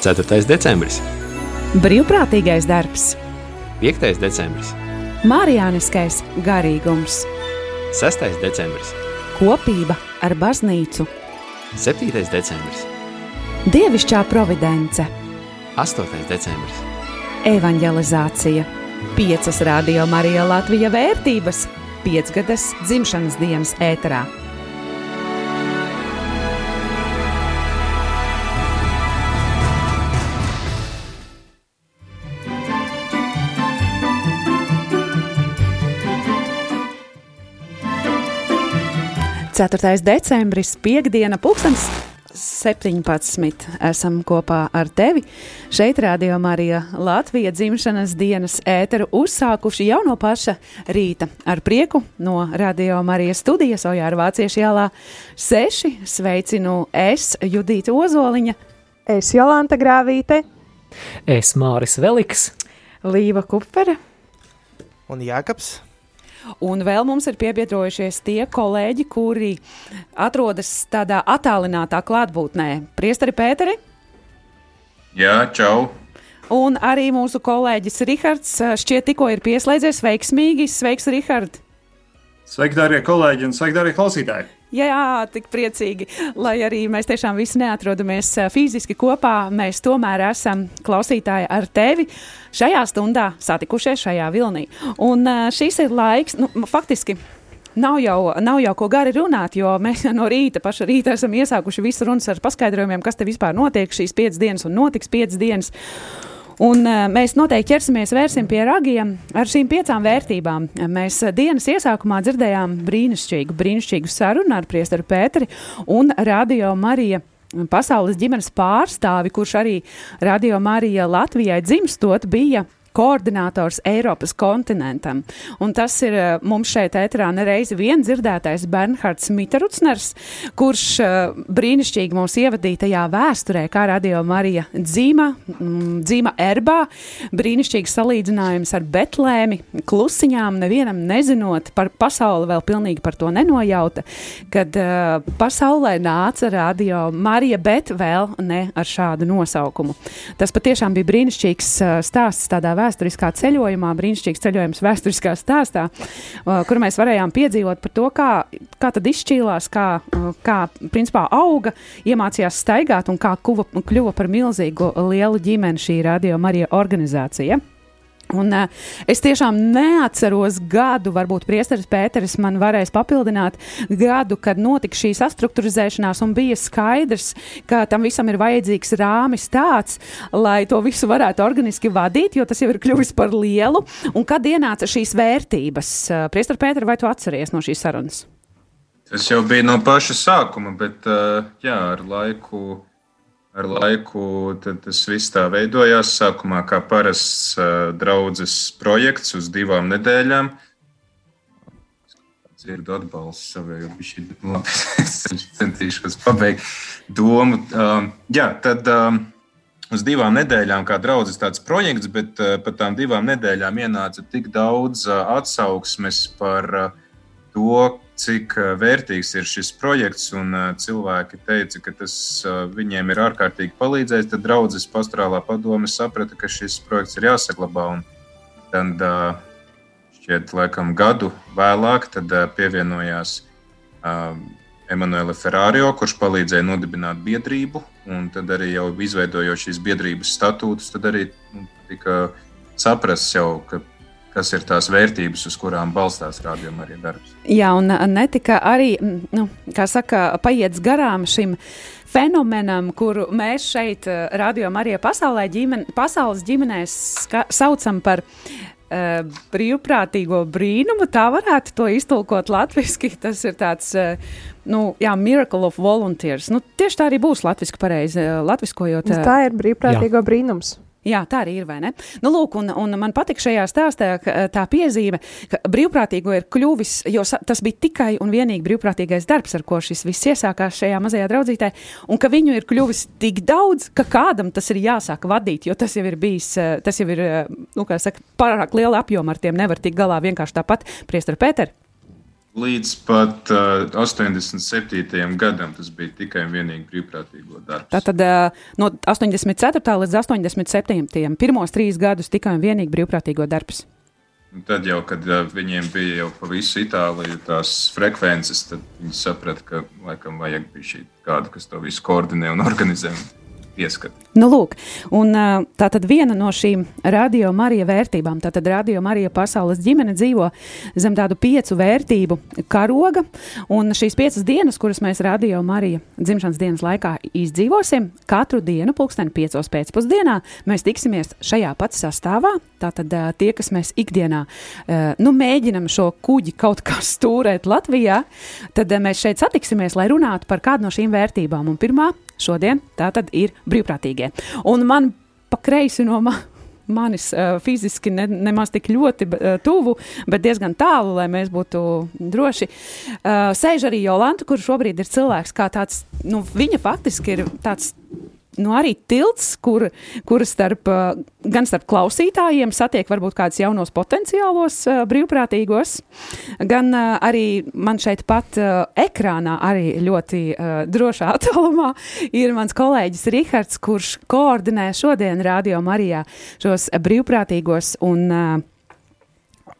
4. decembris, Brīvprātīgais darbs, 5. decembris, Mārijāniskais garīgums, 6. decembris, kopība ar baznīcu, 7. decembris, dievišķā providence, 8. decembris, evanģelizācija, piecas radio Marija Latvija vērtības, piecgadas dzimšanas dienas ēterā. Ceturtais decembris, piekdiena, pulkstenis 17. Esam kopā ar tevi. Šeit rādījumā arī Latvijas dzimšanas dienas ēteru uzsākuši jau no paša rīta. Ar prieku no rādījuma arī studijas Ojāra Vāciešu ielā 6. Sveicinu es, Judīta Ozoliņa, Es Jolanta Grāvīte. Es Māris Veliks. Līva Kupere. Un Jākaps. Un vēl mums ir piebiedrojušies tie kolēģi, kuri atrodas tādā attālinātā klātbūtnē. Priesteri Pēteri Jā, čau! un arī mūsu kolēģis Rihards eh, šķiet tikko ir pieslēdzies veiksmīgi. Sveiks, Rihard! Sveiki, darbie kolēģi un sveiki, darbie klausītāji! Jā, tik priecīgi, lai arī mēs tiešām visi neatrodamies fiziski kopā. Mēs tomēr esam klausītāji ar tevi šajā stundā satikušies šajā vilnī. Un šis ir laiks, nu, faktiski. Nav jau, nav jau ko gari runāt, jo mēs no rīta, paša rīta esam iesākuši visu runas ar paskaidrojumiem, kas te vispār notiek šīs piecas dienas un notiks piecas dienas. Un, uh, mēs noteikti ķersimies vērsim pie ragiem ar šīm piecām vērtībām. Mēs uh, dienas iesākumā dzirdējām brīnišķīgu, brīnišķīgu sarunu ar priesteru Pēteri un Radio Mariju. Pasaules ģimenes pārstāvi, kurš arī Radio Marija Latvijai dzimstot, bija koordinators Eiropas kontinentam. Un tas ir uh, mums šeit ēterā nereizi vien dzirdētais Bernhards Miterucners, kurš uh, brīnišķīgi mūs ievadīja tajā vēsturē, kā radio Marija dzīma, mm, dzīma erbā, brīnišķīgs salīdzinājums ar Betlēmi, klusiņām, nevienam nezinot par pasauli, vēl pilnīgi par to nenojauta, kad uh, pasaulē nāca radio Marija, bet vēl ne ar šādu nosaukumu. Tas patiešām bija brīnišķīgs stāsts tādā vēsturiskā ceļojumā, brīnišķīgs ceļojums vēsturiskā stāstā, uh, kur mēs varējām piedzīvot par to, kā, kā tad izšķīlās, kā, uh, kā principā auga, iemācījās staigāt un kā kuva, kļuva par milzīgu lielu ģimeni šī radio Marija organizācija. Un, uh, es tiešām neatceros gadu, varbūt Priesteris Pēteris man varēs papildināt gadu, kad notika šī sastruktūrizēšanās un bija skaidrs, ka tam visam ir vajadzīgs rāmis tāds, lai to visu varētu organiski vadīt, jo tas jau ir kļuvis par lielu. Un kad ienāca šīs vērtības? Uh, Priesteris Pēteri, vai tu atceries no šīs sarunas? Tas jau bija no paša sākuma, bet uh, jā, ar laiku, ar laiku tas viss tā veidojās. Sākumā kā parasts draudzes projekts uz divām nedēļām. Dzirdu atbalstu savēju, bišķi, labi, centīšos pabeigt domu. Jā, tad uz divām nedēļām kā draudzes tāds projekts, bet pat tām divām nedēļām ienāca tik daudz atsauksmes par to, cik uh, vērtīgs ir šis projekts. Un, uh, cilvēki teica, ka tas uh, viņiem ir ārkārtīgi palīdzējis. Tad draudzes pastorālā padome saprata, ka šis projekts ir jāsaglabā. Un tad, šķiet, laikam gadu vēlāk tad, pievienojās Emanuela Ferrārio, kurš palīdzēja nodibināt biedrību. Un tad arī jau izveidojot šīs biedrības statūtus, tad arī nu, tika saprasts jau, ka kas ir tās vērtības, uz kurām balstās rādījuma arī darbs. Jā, un netika arī, nu, kā saka, paiets garām šim fenomenam, kuru mēs šeit, rādījumā, arī pasaulē ģimen, pasaules ģimenēs ska, saucam par uh, brīvprātīgo brīnumu. Tā varētu to iztulkot latviešu. Tas ir tāds. Uh, Nu, jā, Miracle of Volunteers. Nu, tieši tā arī būs latviešu pareizi. Latviskojot. Nu, Tā ir brīvprātīgo jā. brīnums. Jā, tā arī ir, vai ne? Nu, lūk, un, un man patīk šajā stāstā ka, tā piezīme, ka brīvprātīgo ir kļuvis, jo tas bija tikai un vienīgi brīvprātīgais darbs, ar ko šis viss iesākās šajā mazajā draudzītē, un ka viņu ir kļuvis tik daudz, ka kādam tas ir jāsāk vadīt, jo tas jau ir bijis, tas jau ir, nu, kā saka, pārāk liela apjoma ar tiem nevar tikt galā vienkārši tāpat. Priestar Pēter. Līdz pat uh, 87. gadam tas bija tikai un vienīgi brīvprātīgo darbs. Tātad uh, no 84. līdz 87. pirmos trīs gadus tikai un vienīgi brīvprātīgo darbs. Un tad jau, kad uh, viņiem bija jau pa visu Itāliju tās frekvences, tad viņi saprata, ka laikam vajag bija šī kāda, kas to visu koordinē un organizē. Un pieskatu. Nu, lūk, un, tā tad viena no šīm radio Marija vērtībām, tātad radio Marija pasaules ģimene dzīvo zem tādu piecu vērtību karoga, un šīs piecas dienas, kuras mēs radio Marija dzimšanas dienas laikā izdzīvosim, katru dienu pulksteni piecos pēcpusdienā mēs tiksimies šajā pat sastāvā, tātad tie, kas mēs ikdienā, nu, mēģinam šo kuģi kaut kā stūrēt Latvijā, tad mēs šeit satiksimies, lai runātu par kādu no šīm vērtībām, un pirmā šodien tā tad ir brīvprātīgie. Un man pa kreisi no manis manis uh, fiziski ne, nemaz tik ļoti uh, tuvu, bet diezgan tālu, lai mēs būtu droši. Uh, sēž arī Jolanta, kurš šobrīd ir cilvēks, kā tāds, nu, viņa faktiski ir tāds nu, arī tilts, kur, kur starp, eh, gan starp klausītājiem satiek varbūt kādus jaunos potenciālos uh, brīvprātīgos, gan uh, arī man šeit pat uh, ekrānā, arī ļoti uh, drošā attālumā, ir mans kolēģis Rihards, kurš koordinē šodien Radio Marijā šos brīvprātīgos un uh, Uh,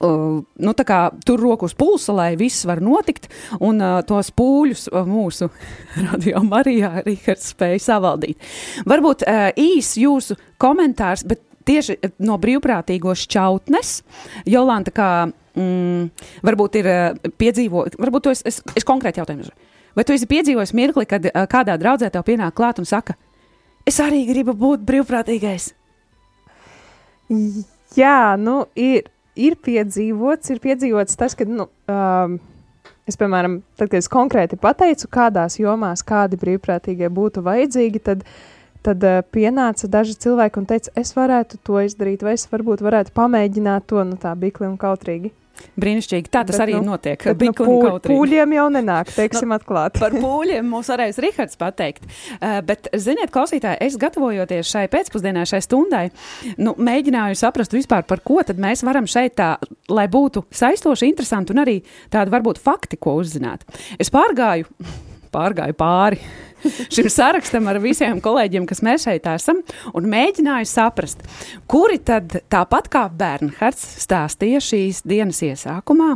nu, kā, tur roku uz pulsa, lai viss var notikt, un uh, tos pūļus uh, mūsu radio Marijā Rihards spēja savaldīt. Varbūt uh, īs jūsu komentārs, bet tieši uh, no brīvprātīgos čautnes, Jolanta, kā mm, varbūt ir uh, piedzīvo, varbūt es, es, es konkrēti jautājumu. Vai tu esi piedzīvojis mirkli, kad uh, kādā draudzē tev pienāk klāt un saka, es arī gribu būt brīvprātīgais? Jā, nu ir ir piedzīvots, ir piedzīvots tas, ka, nu, um, es, piemēram, tad, kad es konkrēti pateicu, kādās jomās kādi brīvprātīgie būtu vajadzīgi, tad, tad uh, pienāca daži cilvēki un teica, es varētu to izdarīt, vai es varbūt varētu pamēģināt to, nu, tā bikli un kautrīgi. Brīnišķīgi. Tā tas bet, arī nu, notiek. Bet, nu, pū, pūļiem jau nenāk, teiksim, nu, atklāti. par pūļiem mums varēs Rihards pateikt. Uh, bet, ziniet, klausītāji, es gatavojoties šai pēcpusdienai, šai stundai, nu, mēģināju saprast vispār, par ko tad mēs varam šeit tā, lai būtu saistoši, interesanti un arī tādi varbūt fakti, ko uzzināt. Es pārgāju, pārgāju pāri šim sarakstam ar visiem kolēģiem, kas mēs šeit esam, un mēģināju saprast, kuri tad tāpat kā Bernhards stāstīja šīs dienas iesākumā,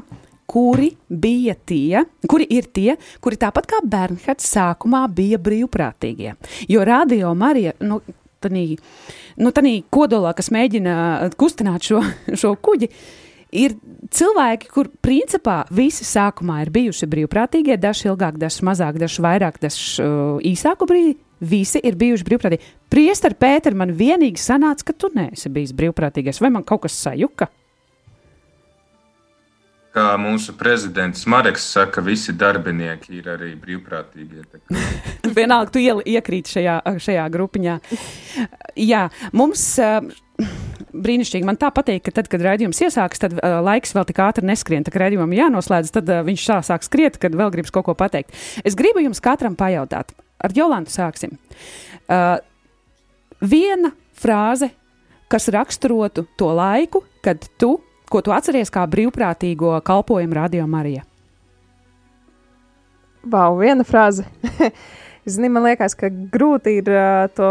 kuri bija tie, kuri ir tie, kuri tāpat kā Bernhards sākumā bija brīvprātīgie. Jo radio Marija, nu, tanī, nu, tanī kodolā, kas mēģina kustināt šo, šo kuģi, uh, ir cilvēki, kur principā visi sākumā ir bijuši brīvprātīgie, daži ilgāk, daži mazāk, daži vairāk, daži uh, īsāku brīdi. Visi ir bijuši brīvprātīgi. Priester, Pēter, man vienīgi sanāca, ka tu neesi bijis brīvprātīgais. Vai man kaut kas sajuka? Kā mūsu prezidents Marks saka, visi darbinieki ir arī brīvprātīgie. Vienalga, tu iekrīt šajā, šajā grupiņā. Jā, mums. Uh, brīnišķīgi. Man tā patīk, ka tad, kad raidījums iesāks, tad uh, laiks vēl tik ātri neskrien. Tad, kad raidījumam jānoslēdz, tad uh, viņš sāk skriet, kad vēl gribas kaut ko pateikt. Es gribu jums katram pajautāt, ar Jolantu sāksim. Uh, viena frāze, kas raksturotu to laiku, kad tu, ko tu atceries kā brīvprātīgo kalpojumu Radio Marija. Wow, viena frāze. Zini, man liekas, ka grūti ir uh, to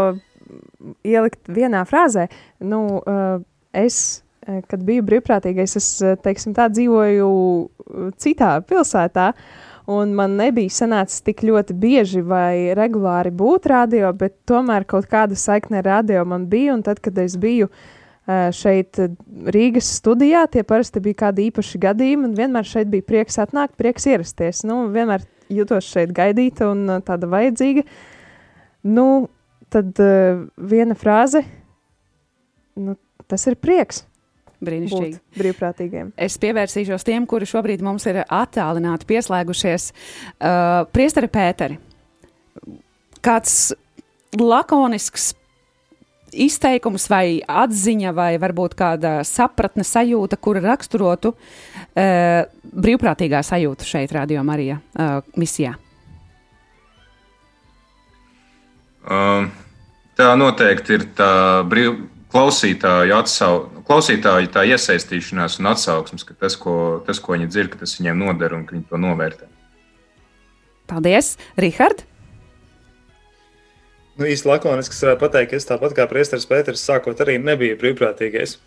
ielikt vienā frāzē. Nu, uh, es, uh, kad biju brīvprātīgais, es uh, teiksim, tā dzīvoju citā pilsētā. Un man nebija sanācis tik ļoti bieži vai regulāri būt radio, bet tomēr kaut kāda saikne ar radio man bija. Un tad, kad es biju šeit Rīgas studijā, tie parasti bija kādi īpaši gadījumi, un vienmēr šeit bija prieks atnākt, prieks ierasties. Nu, vienmēr jutos šeit gaidīta un tāda vajadzīga. Nu, tad uh, viena frāze, nu, tas ir prieks. Brīnišķīgi. Brīvprātīgiem. Es pievērsīšos tiem, kuri šobrīd mums ir attālināti, pieslēgušies. Uh, Priesteri Pēteri, kāds lakonisks izteikums vai atziņa, vai varbūt kāda sapratne sajūta, kura raksturotu uh, brīvprātīgā sajūta šeit, Radio Marija uh, misijā? Um. Tā noteikti ir tā brīv, klausītāju, atsau, klausītāju tā iesaistīšanās un atsauksmes, ka tas, ko, tas, ko viņi dzird, ka tas viņiem noder un ka viņi to novērtē. Paldies, Rihard! Nu, īsti lakoniski es varētu pateikt, ka es tāpat kā Priesteris Pēters sākot arī nebiju brīvprātīgais.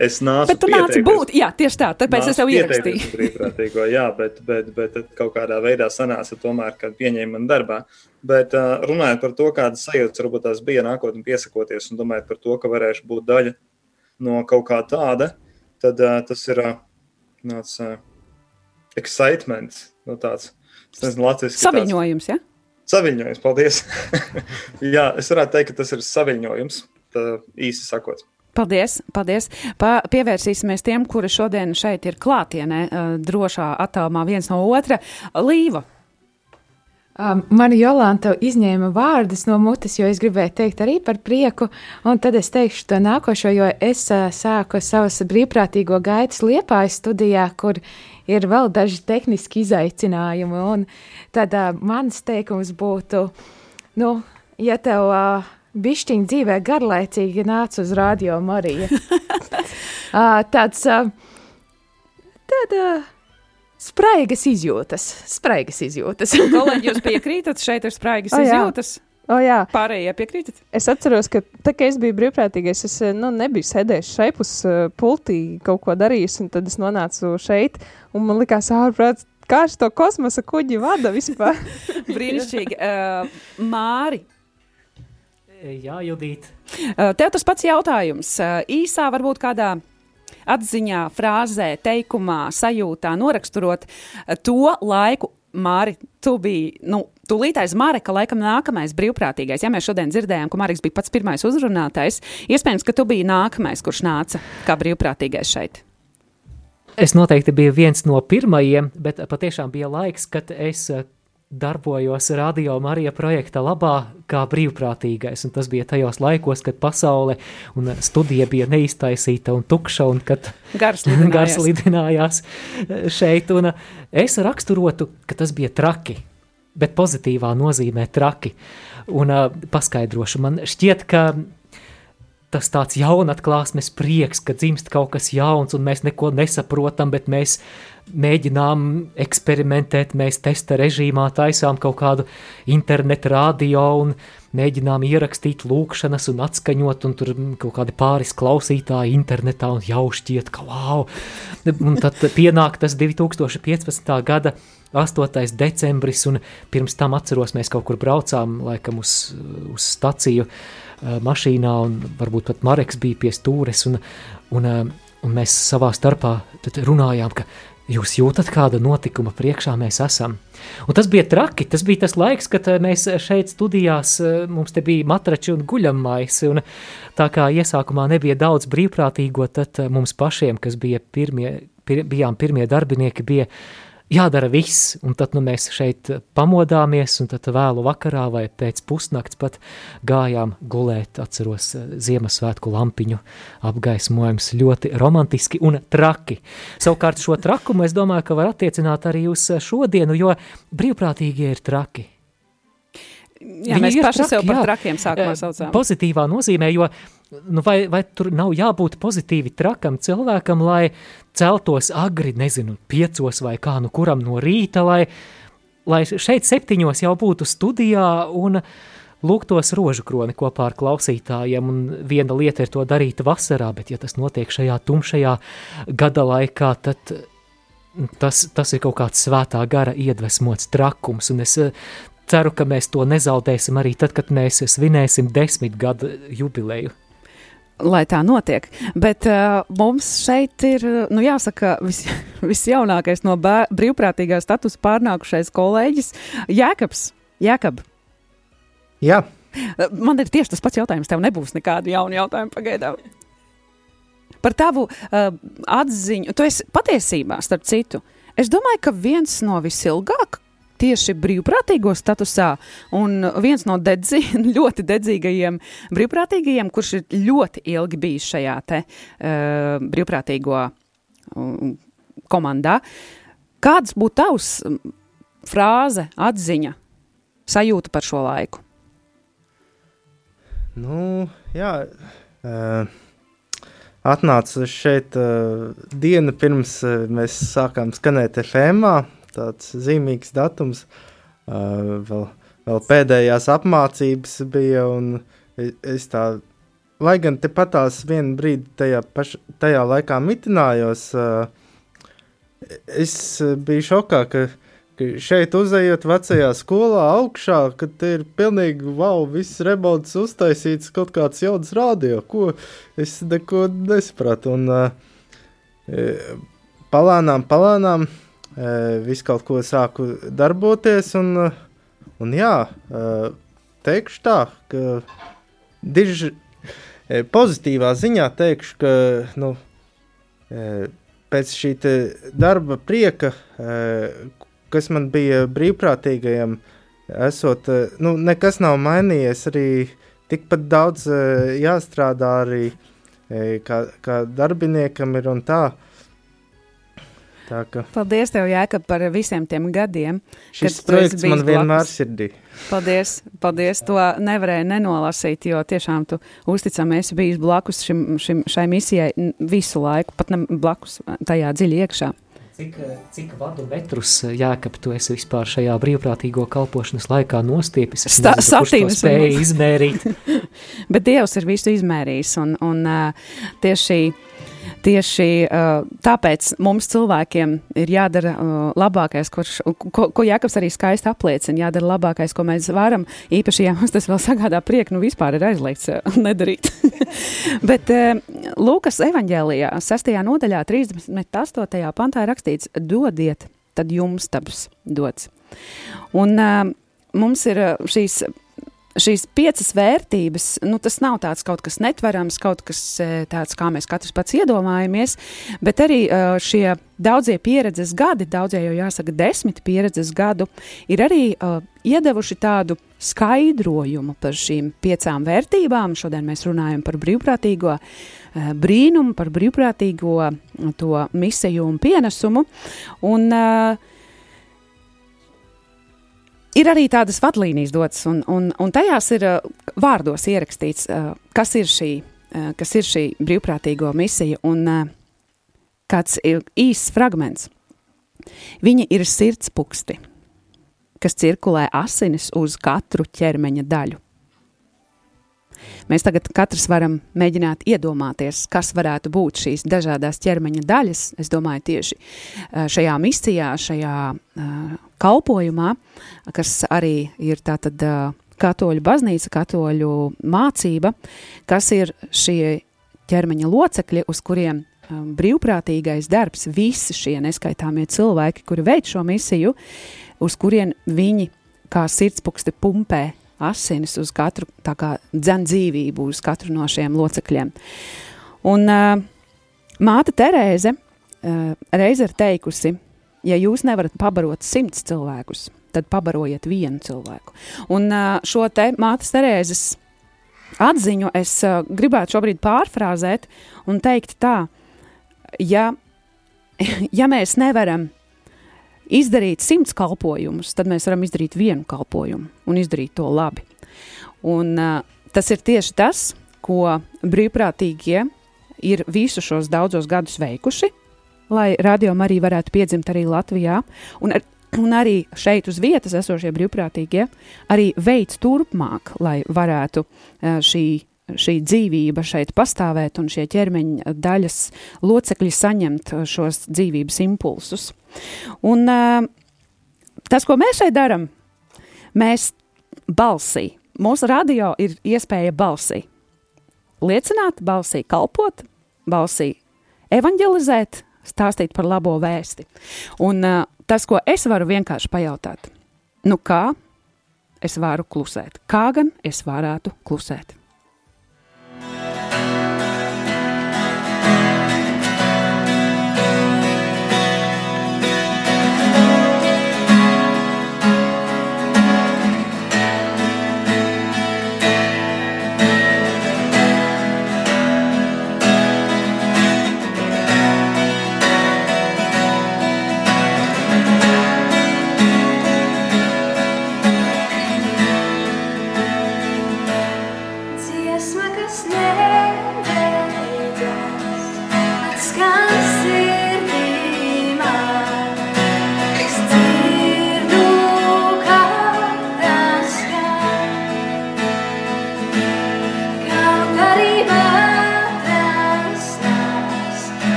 Es nācu Bet tu nāci būt, jā, tieši tā, tāpēc es tev ierakstīju. brīvprātīgo, jā, bet, bet, bet kaut kādā veidā sanāca tomēr, kad pieņēma man darbā. Bet uh, runājot par to, kādas sajūtas varbūt tās bija nākotnē piesakoties un domājot par to, ka varēšu būt daļa no kaut kā tāda, tad uh, tas ir uh, tāds uh, excitement, no tāds, es nezinu, latviešu. Saviņojums, jā? Ja? Saviņojums, paldies. jā, es varētu teikt, ka tas ir saviņojums, tā īsi sakot. Paldies, paldies. Pa, pievērsīsimies tiem, kuri šodien šeit ir klātienē, uh, drošā attālumā viens no otra. Līva. Um, Mani Jolanta izņēma vārdus no mutes, jo es gribēju teikt arī par prieku, un tad es teikšu to nākošo, jo es uh, sāku savas brīvprātīgo gaitas liepājas studijā, kur ir vēl daži tehniski izaicinājumi, un tad uh, mans teikums būtu, nu, ja tev uh, bišķiņa dzīvē garlaicīgi nāca uz radio Marija. tāds, uh, spraigas izjūtas, spraigas izjūtas. Kolēģi, jūs piekrītat, šeit ir spraigas oh, izjūtas? O, jā. Pārējie piekrītat? Es atceros, ka tā, kad es biju brīvprātīgais, es nu, nebiju sēdējis šeit uz pultī, kaut ko darījis, un tad es nonācu šeit, un man likās ārprāts, kā šo kosmosa kuģi vada vispār. Brīnišķīgi. Uh, Māri, Jā, Judīt. Tev tas pats jautājums. Īsā, varbūt kādā atziņā, frāzē, teikumā, sajūtā, noraksturot to laiku. Māri, tu biji, nu, tūlīt aiz Mareka, laikam nākamais brīvprātīgais. Ja mēs šodien dzirdējām, ka Marks bija pats pirmais uzrunātais, iespējams, ka tu biji nākamais, kurš nāca kā brīvprātīgais šeit. Es noteikti biju viens no pirmajiem, bet patiešām bija laiks, kad es darbojos Radio Marija projekta labā kā brīvprātīgais, un tas bija tajos laikos, kad pasaule un studija bija neiztaisīta un tukša, un kad gars lidinājās, gars lidinājās šeit, un es raksturotu, ka tas bija traki, bet pozitīvā nozīmē traki, un paskaidrošu, man šķiet, ka tas tāds jaunatklāsmes prieks, ka dzimst kaut kas jauns un mēs neko nesaprotam, bet mēs mēģinām eksperimentēt, mēs testa režīmā taisām kaut kādu internetu radio un mēģinām ierakstīt lūkšanas un atskaņot, un tur kaut kādi pāris klausītāji internetā un jau šķiet, ka wow! Un tad pienāk tas 2015. gada 8. decembris, un pirms tam atceros, mēs kaut kur braucām, laikam uz, uz staciju mašīnā, un varbūt pat Mareks bija pie stūres, un, un, un mēs savā starpā runājām, ka Jūs jūtat, kāda notikuma priekšā mēs esam. Un tas bija traki. Tas bija tas laiks, kad eh, mēs šeit studijās, eh, mums te bija matrači un guļamais. Un tā kā iesākumā nebija daudz brīvprātīgo, tad eh, mums pašiem, kas bija pirmie, pir, bijām pirmie darbinieki, bija jādara viss, un tad nu, mēs šeit pamodāmies, un tad vēlu vakarā vai pēc pusnakts pat gājām gulēt, atceros eh, Ziemassvētku lampiņu apgaismojums ļoti romantiski un traki. Savukārt šo trakumu es domāju, ka var attiecināt arī uz šodienu, jo brīvprātīgie ir traki. Jā, mēs paši traki, sev par jā, trakiem sākumā saucām. Pozitīvā nozīmē, jo nu vai, vai tur nav jābūt pozitīvi trakam cilvēkam, lai celtos agri, nezinu, piecos vai kā nu kuram no rīta, lai, lai šeit septiņos jau būtu studijā un lūgtos rožu kroni kopā ar klausītājiem, un viena lieta ir to darīt vasarā, bet ja tas notiek šajā tumšajā gada laikā, tad tas, tas ir kaut kāds svētā gara iedvesmots trakums, un es ceru, ka mēs to nezaudēsim arī tad, kad mēs svinēsim desmit gadu jubileju lai tā notiek. Bet uh, mums šeit ir, nu, jāsaka, vis, visjaunākais no bē, brīvprātīgā statusa pārnākušais kolēģis Jēkabs. Jēkab. Jā. Man ir tieši tas pats jautājums. Tev nebūs nekādu jaunu jautājumu pagaidām. Par tavu uh, atziņu, tu esi patiesībā, starp citu, es domāju, ka viens no visilgāk tieši brīvprātīgo statusā. Un viens no dedzi, ļoti dedzīgajiem brīvprātīgajiem, kurš ir ļoti ilgi bijis šajā te uh, brīvprātīgo uh, komandā. Kāds būtu tavs frāze, atziņa, sajūta par šo laiku? Nu, jā, uh, atnācu šeit uh, dienu pirms uh, mēs sākām skanēt FM. Tāds zīmīgs datums. Uh, vēl, vēl pēdējās apmācības bija, un es, tā, lai gan tepatās vienu brīdi tajā, paš, tajā laikā mitinājos, uh, es biju šokā, ka šeit uzejot vecajā skolā augšā, kad ir pilnīgi wow, viss remonts uztaisīts kaut kāds jauns rādio, ko es neko nesapratu. Un uh, palānām, palānām uh, viss kaut ko sāku darboties, un, un jā, teikšu tā, ka diži, pozitīvā ziņā teikšu, ka, nu, pēc šī darba prieka, kas man bija brīvprātīgajam, esot, nu, nekas nav mainījies. Arī tikpat daudz jāstrādā arī kā, kā darbiniekam ir un tā. Tā ka... Paldies, tev, Jēkab, par visiem tiem gadiem. Šis projekts man vienmēr sirdī. Paldies, paldies. To nevarēju nenolasīt, jo tiešām tu uzticami esi bijis blakus šim, šim, šai misijai visu laiku, pat ne blakus tajā dziļi iekšā. Cik, cik vadu metrus, Jākap, tu esi vispār šajā brīvprātīgo kalpošanas laikā nostiepis? Es nezinu, kurš to spēja izmērīt. Bet Dievs ir visu izmērījis, un, un tieši Tieši uh, tāpēc mums cilvēkiem ir jādara uh, labākais, kurš, ko, ko Jānis arī skaisti apliecina. Jādara labākais, ko mēs varam. Īpaši, ja mums tas vēl sagādā prieku, nu vispār ir aizliegts uh, nedarīt. Bet Lūkas evanģēlijā, 6. nodaļā, 38. pantā ir rakstīts: dodiet, tad jums taps dots. Un mums ir šīs šīs piecas vērtības, nu, tas nav tāds kaut kas netverams, kaut kas e, tāds, kā mēs katrs pats iedomājamies, bet arī e, šie daudzie pieredzes gadi, daudzie jau jāsaka desmit pieredzes gadu, ir arī uh, iedevuši tādu skaidrojumu par šīm piecām vērtībām. Šodien mēs runājam par brīvprātīgo brīnumu, par brīvprātīgo to misiju un pienesumu. Un, uh, ir arī tādas vadlīnijas dotas, un, un, un tajās ir uh, vārdos ierakstīts, uh, kas, ir šī, uh, kas ir šī brīvprātīgo misija, un uh, kāds ir īsts fragments. Viņa ir sirdspuksti, kas cirkulē asinis uz katru ķermeņa daļu. Mēs tagad katrs varam mēģināt iedomāties, kas varētu būt šīs dažādas ķermeņa daļas. Es domāju, tieši šajā misijā, šajā kalpojumā, kas arī ir tātad katoļu baznīca, katoļu mācība, kas ir šie ķermeņa locekļi, uz kuriem brīvprātīgais darbs, visi šie neskaitāmie cilvēki, kuri veic šo misiju, uz kurien viņi kā sirdspuksti pumpē asinis uz katru, tā kā dzen dzīvību uz katru no šiem locekļiem. Un uh, māte Terēze uh, reiz ir teikusi, ja jūs nevarat pabarot simts cilvēkus, tad pabarojiet vienu cilvēku. Un uh, šo te mātes Terēzes atziņu es uh, gribētu šobrīd pārfrāzēt un teikt tā, ja, ja mēs nevaram izdarīt simts kalpojumus, tad mēs varam izdarīt vienu kalpojumu un izdarīt to labi. Un, uh, tas ir tieši tas, ko brīvprātīgie ir visu šos daudzos gadus veikuši, lai radio arī varētu piedzimt arī Latvijā. Un, ar, un arī šeit uz vietas esošie brīvprātīgie arī veids turpmāk, lai varētu uh, šī šī dzīvība šeit pastāvēt un šie ķermeņa daļas locekļi saņemt šos dzīvības impulsus. Un uh, tas, ko mēs šeit darām, mēs balsī, mūsu radio ir iespēja balsī liecināt, balsī kalpot, balsī evanģelizēt, stāstīt par labo vēsti. Un uh, tas, ko es varu vienkārši pajautāt, nu kā es varu klusēt? Kā gan es varētu klusēt?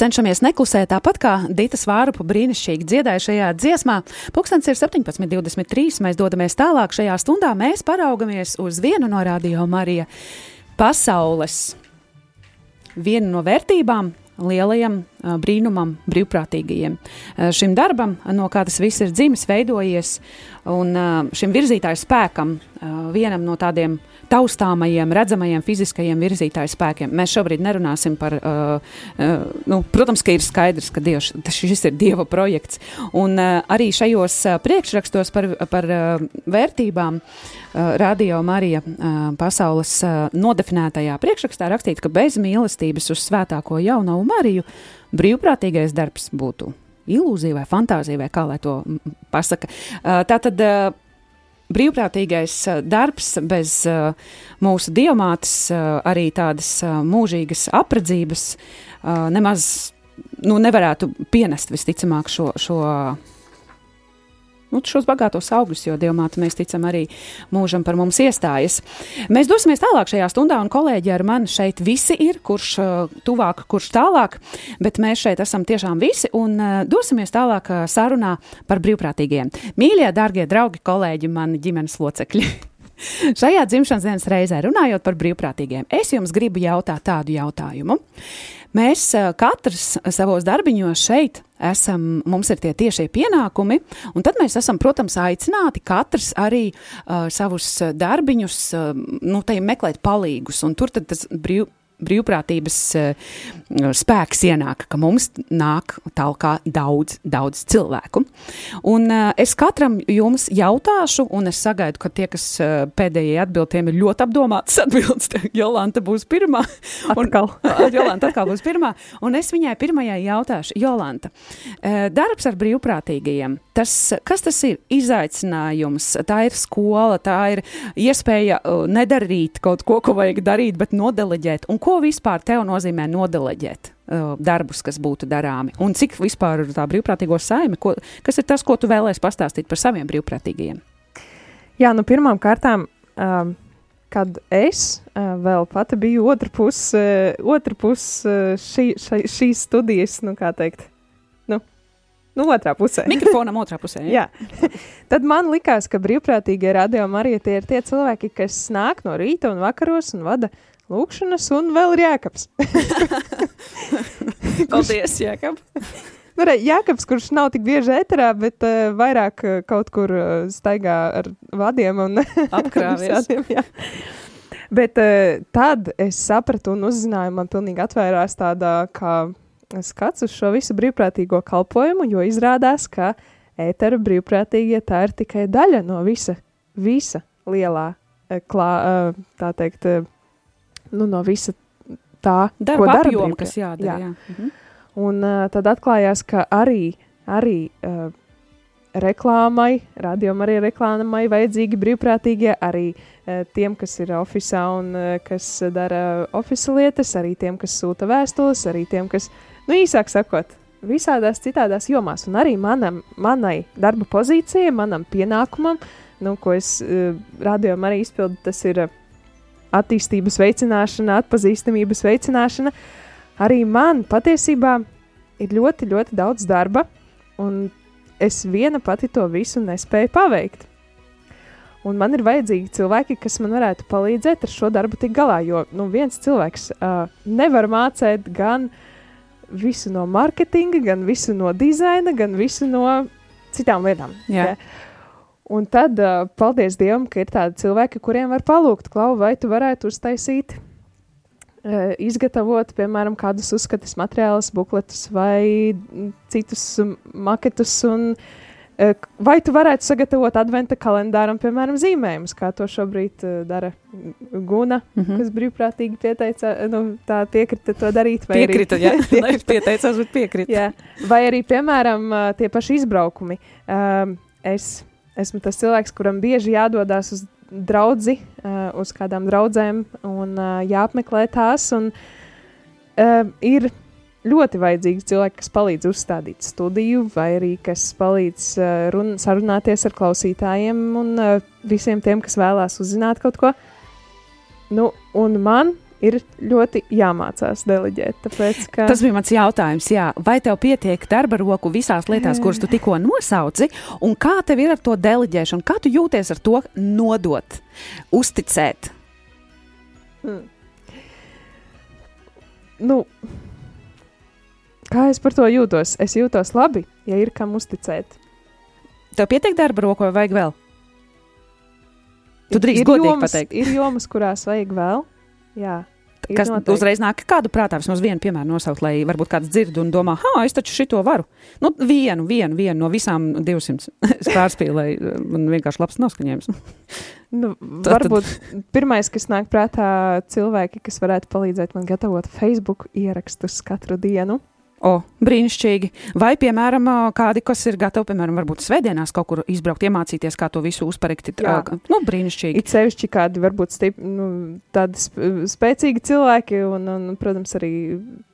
Cenšamies neklusēt tāpat kā Dita Svārupa brīnišķīgi dziedāja šajā dziesmā. Pūkstens ir 17.23. Mēs dodamies tālāk šajā stundā. Mēs paraugamies uz vienu no radio Marija pasaules. Vienu no vērtībām, lielajam brīnumam, brīvprātīgajiem. Šim darbam, no kā tas viss ir dzimis, veidojies, un šim virzītāju spēkam, vienam no tādiem taustāmajiem, redzamajiem fiziskajiem virzītāju spēkiem. Mēs šobrīd nerunāsim par, uh, uh, nu, protams, ka ir skaidrs, ka dievs, tas- šis ir Dieva projekts. Un uh, arī šajos uh, priekšrakstos par, par uh, vērtībām uh, Radio Marija uh, pasaules uh, nodefinētajā priekšrakstā rakstīts, ka bez mīlestības uz svētāko jauno Mariju brīvprātīgais darbs būtu ilūzija vai fantāzija, vai kā lai to pasaka. Uh, Tātad uh, brīvprātīgais uh, darbs bez uh, mūsu diamātes, uh, arī tādas mūžīgas apredzības, nemaz nu, nevarētu pienest visticamāk šo. šo Nu, šos bagātos augļus, jo Dievmāte, mēs ticam, arī mūžam par mums iestājas. Mēs dosimies tālāk šajā stundā, un kolēģi ar mani šeit visi ir, kurš uh, tuvāk, kurš tālāk, bet mēs šeit esam tiešām visi, un uh, dosimies tālāk uh, sarunā par brīvprātīgiem. Mīļie, dārgie draugi, kolēģi, mani ģimenes locekļi! Šajā dzimšanas dienas reizē runājot par brīvprātīgiem, es jums gribu jautāt tādu jautājumu. Mēs katrs savos darbiņos šeit esam, mums ir tie tiešie pienākumi, un tad mēs esam, protams, aicināti katrs arī uh, savus darbiņus, uh, nu, tajiem meklēt palīgus, un tur tad tas brīv, brīvprātības uh, spēks ienāk, ka mums nāk talkā daudz, daudz cilvēku. Un uh, es katram jums jautāšu, un es sagaidu, ka tie, kas uh, pēdējie atbild, tiem ir ļoti apdomātas atbildes. Jolanta būs pirmā. Atkal. Un, Jolanta atkal būs pirmā, un es viņai pirmajai jautāšu, Jolanta, eh, darbs ar brīvprātīgajiem, tas, kas tas ir? Izaicinājums, tā ir skola, tā ir iespēja nedarīt kaut ko, ko vajag darīt, bet nodeleģēt. Un ko vispār tev nozīmē nodeleģēt? uh, Darbus, kas būtu darāmi, un cik vispār ir tā brīvprātīgo saime, ko, kas ir tas, ko tu vēlēsi pastāstīt par saviem brīvprātīgajiem? Jā, nu pirmām kārtām, um, kad es uh, vēl pati biju otra puse, uh, otra puse uh, šī, šī, šīs studijas, nu kā teikt, nu, nu otrā pusē. Mikrofonam otrā pusē. Jā. Tad man likās, ka brīvprātīgie radio arī tie ir tie cilvēki, kas nāk no rīta un vakaros un vada lūkšanas, un vēl ir jēkabs. Paldies, Jākab. Nu, re, Jākabs, kurš nav tik bieži ēterā, bet uh, vairāk uh, kaut kur uh, staigā ar vadiem un jā. Bet uh, tad es sapratu un uzzināju, man pilnīgi atvērās tāda kā skats uz šo visu brīvprātīgo kalpojumu, jo izrādās, ka ētera brīvprātīgie tā ir tikai daļa no visa, visa lielā, klā, tā teikt, nu, no visa tā, ko Darba dara apjoma, brīvprā- kas jādara. Jā. Jā. Mhm. Un uh, tad atklājās, ka arī, arī uh, reklāmai, radiom arī reklāmai vajadzīgi brīvprātīgie, arī uh, tiem, kas ir oficiālā un uh, kas dara oficiālā lietas, arī tiem, kas sūta vēstules, arī tiem, kas, nu, īsāk sakot, visādās citādās jomās. Un arī manam, manai darba pozīcijai, manam pienākumam, nu, ko es uh, radiom arī izpildu, tas ir uh, attīstības veicināšana, atpazīstamības veicināšana. Arī man patiesībā ir ļoti, ļoti daudz darba, un es viena pati to visu nespēju paveikt. Un man ir vajadzīgi cilvēki, kas man varētu palīdzēt ar šo darbu tik galā. Jo nu, viens cilvēks uh, nevar mācīt gan visu no mārketinga, gan visu no dizaina, gan visu no citām lietām. Jā. Un tad, uh, paldies Dievam, ka ir tādi cilvēki, kuriem var palūgt, Klau, vai tu varētu uztaisīt, uh, izgatavot, piemēram, kādus uzskatus materiālus, bukletus vai mm, citus mm, maketus. Un, uh, vai tu varētu sagatavot adventa kalendāram, piemēram, zīmējumus, kā to šobrīd uh, dara Guna, Mhm. kas brīvprātīgi pieteica, nu, tā piekrita to darīt. vai arī- Piekrita, jā. Piekrita. Pieteicās, bet piekrita. Jā. Vai arī, piemēram, ā, tie paši izbraukumi. Um, es esmu tas cilvēks, kuram bieži jādodas uz draugu, uh, uz kādām draudzēm un uh, jāapmeklē tās. Un, uh, ir ļoti vajadzīgi cilvēki, kas palīdz uzstādīt studiju, vai arī kas palīdz run, sarunāties ar klausītājiem un visiem tiem, kas vēlās uzzināt kaut ko. Nu, un man ir ļoti jāmācās deleģēt. Tāpēc, ka... Tas bija mans jautājums. Jā. Vai tev pietiek darba roku visās lietās, kuras tu tikko nosauci, un kā tev ir ar to deleģēšanu? Kā tu jūties ar to nodot, uzticēt? nu, kā es par to jūtos? Es jūtos labi, ja ir kam uzticēt. Tev pietiek darba roku vai vajag vēl? Tu drīkst godīgi jomas, pateikt. Ir jomas, kurās vajag vēl. Jā, Kas noteikti. uzreiz nāk kādu prātā, vismaz vienu piemēru nosaukt, lai varbūt kāds dzird un domā, ah, es taču šito varu. Nu, vienu, vienu, vienu no visām 200 es pārspīju, lai uh, man vienkārši labs noskaņojums. Nu, varbūt pirmais, kas nāk prātā, cilvēki, kas varētu palīdzēt man gatavot Facebook ierakstus katru dienu. O, brīnišķīgi. Vai, piemēram, kādi, kas ir gatavi, piemēram, varbūt svētdienās kaut kur izbraukt, iemācīties, kā to visu ā, Nu, brīnišķīgi. It sevišķi kādi varbūt stip, nu, tādi sp spēcīgi cilvēki, un, un, protams, arī,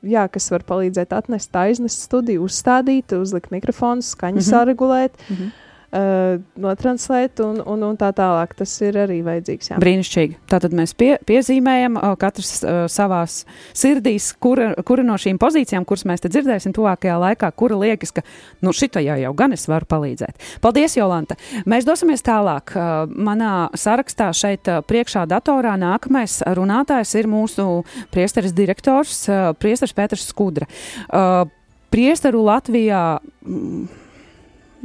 jā, kas var palīdzēt atnest, aiznest studiju, uzstādīt, uzlikt mikrofonu, skaņu mm -hmm. saregulēt, Mhm. Uh, notranslēt un, un, un tā tālāk. Tas ir arī vajadzīgs. Jā. Brīnišķīgi. Tātad mēs pie, piezīmējam, ā, katrs uh, savās sirdīs, kura, kura no šīm pozīcijām, kuras mēs te dzirdēsim tuvākajā laikā, kura liekas, ka nu, šitajā jau gan es varu palīdzēt. Paldies, Jolanta! Mēs dosimies tālāk. Uh, manā sarakstā šeit uh, priekšā datorā nākamais runātājs ir mūsu priesteris direktors, uh, priesteris Pēters Skudra. Uh, priesteru Latvijā. Mm,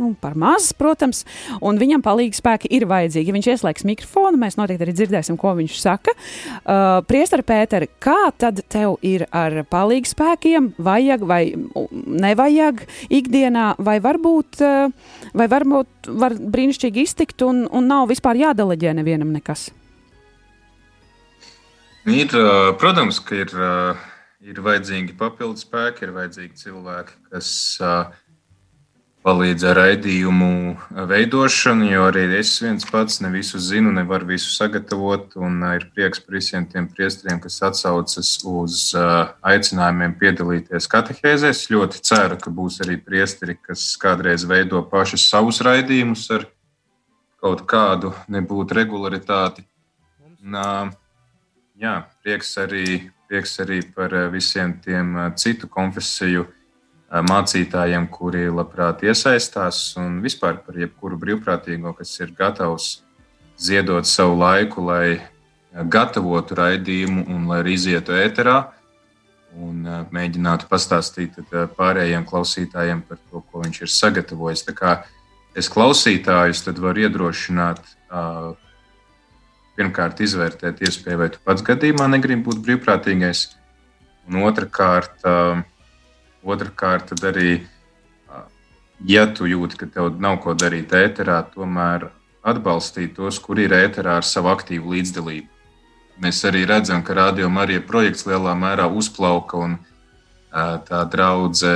nu, par maz, protams, un viņam palīgi spēki ir vajadzīgi. Ja viņš ieslēgs mikrofonu, mēs noteikti arī dzirdēsim, ko viņš saka. Uh, Priestara Pēteri, kā tad tev ir ar palīgi spēkiem? Vajag vai nevajag ikdienā, vai varbūt, uh, vai varbūt var brīnišķīgi iztikt un, un nav vispār jādeleģē nevienam nekas? Ir, ā, protams, ka ir, ā, ir vajadzīgi papildus spēki, ir vajadzīgi cilvēki, kas ā, palīdz ar raidījumu veidošanu, jo arī es viens pats ne visu zinu, nevaru visu sagatavot. Ir prieks par visiem tiem priesteriem, kas atsaucas uz aicinājumiem piedalīties katehēzēs. Ļoti ceru, ka būs arī priesteri, kas kādreiz veido paši savus raidījumus ar kaut kādu nebūtu regularitāti. Un, Jā, prieks arī, prieks arī par visiem tiem citu konfesiju mācītājiem, kuri labprāt iesaistās, un vispār par jebkuru brīvprātīgo, kas ir gatavs ziedot savu laiku, lai gatavotu raidījumu un lai arī izietu ēterā un mēģinātu pastāstīt pārējiem klausītājiem par to, ko viņš ir sagatavojis. Tā kā es klausītājus varu iedrošināt. Pirmkārt, izvērtēt iespēju, vai tu pats gadījumā negribi būt brīvprātīgais. Un otrkārt, uh, otrkārt tad arī ja tu jūti, ka tev nav ko darīt ēterā, tomēr atbalstīt tos, kuri ir ēterā ar savu aktīvu līdzdalību. Mēs arī redzam, ka Radio Marija projekts lielā mērā uzplauka un tā draudzē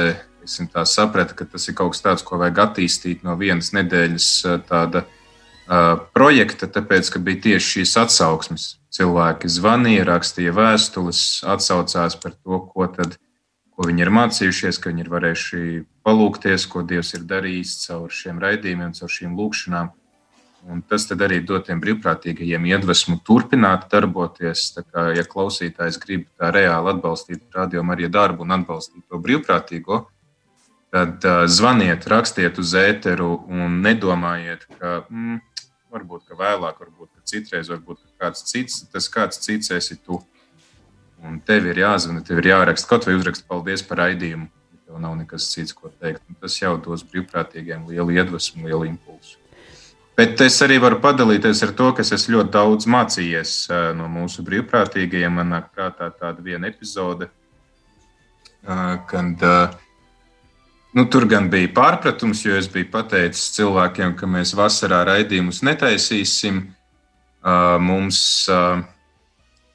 tā saprata, ka tas ir kaut kas tāds, ko vajag attīstīt no vienas nedēļas tāda projekta, tāpēc, ka bija tieši šīs atsauksmes. Cilvēki zvanīja, rakstīja vēstules, atsaucās par to, ko, tad, ko viņi ir mācījušies, ka viņi ir varējuši palūkties, ko Dievs ir darījis caur šiem raidījumiem, caur šīm lūkšanām. Un tas arī dod tiem brīvprātīgajiem iedvesmu turpināt darboties. Kā, ja klausītājs grib tā reāli atbalstīt radiomu arī darbu un atbalstīt to brīvprātīgo, tad uh, zvaniet, rakstiet uz ēteru un nedomājiet, ka mm, varbūt ka vēlāk, varbūt ka citreiz, varbūt ka kāds cits, tas kāds cits esi tu. Un tev ir jāzvana, tev ir jāraksta kaut vai uzrakst paldies par raidījumu. Tev nav nekas cits, ko teikt. Un tas jau dos brīvprātīgiem lielu iedvesmu, lielu impulsu. Bet es arī varu padalīties ar to, kas es ļoti daudz mācījies no mūsu brīvprātīgajiem. Man nāk prātā tāda viena epizode, kad nu, tur gan bija pārpratums, jo es biju pateicis cilvēkiem, ka mēs vasarā raidījumus netaisīsim. Mums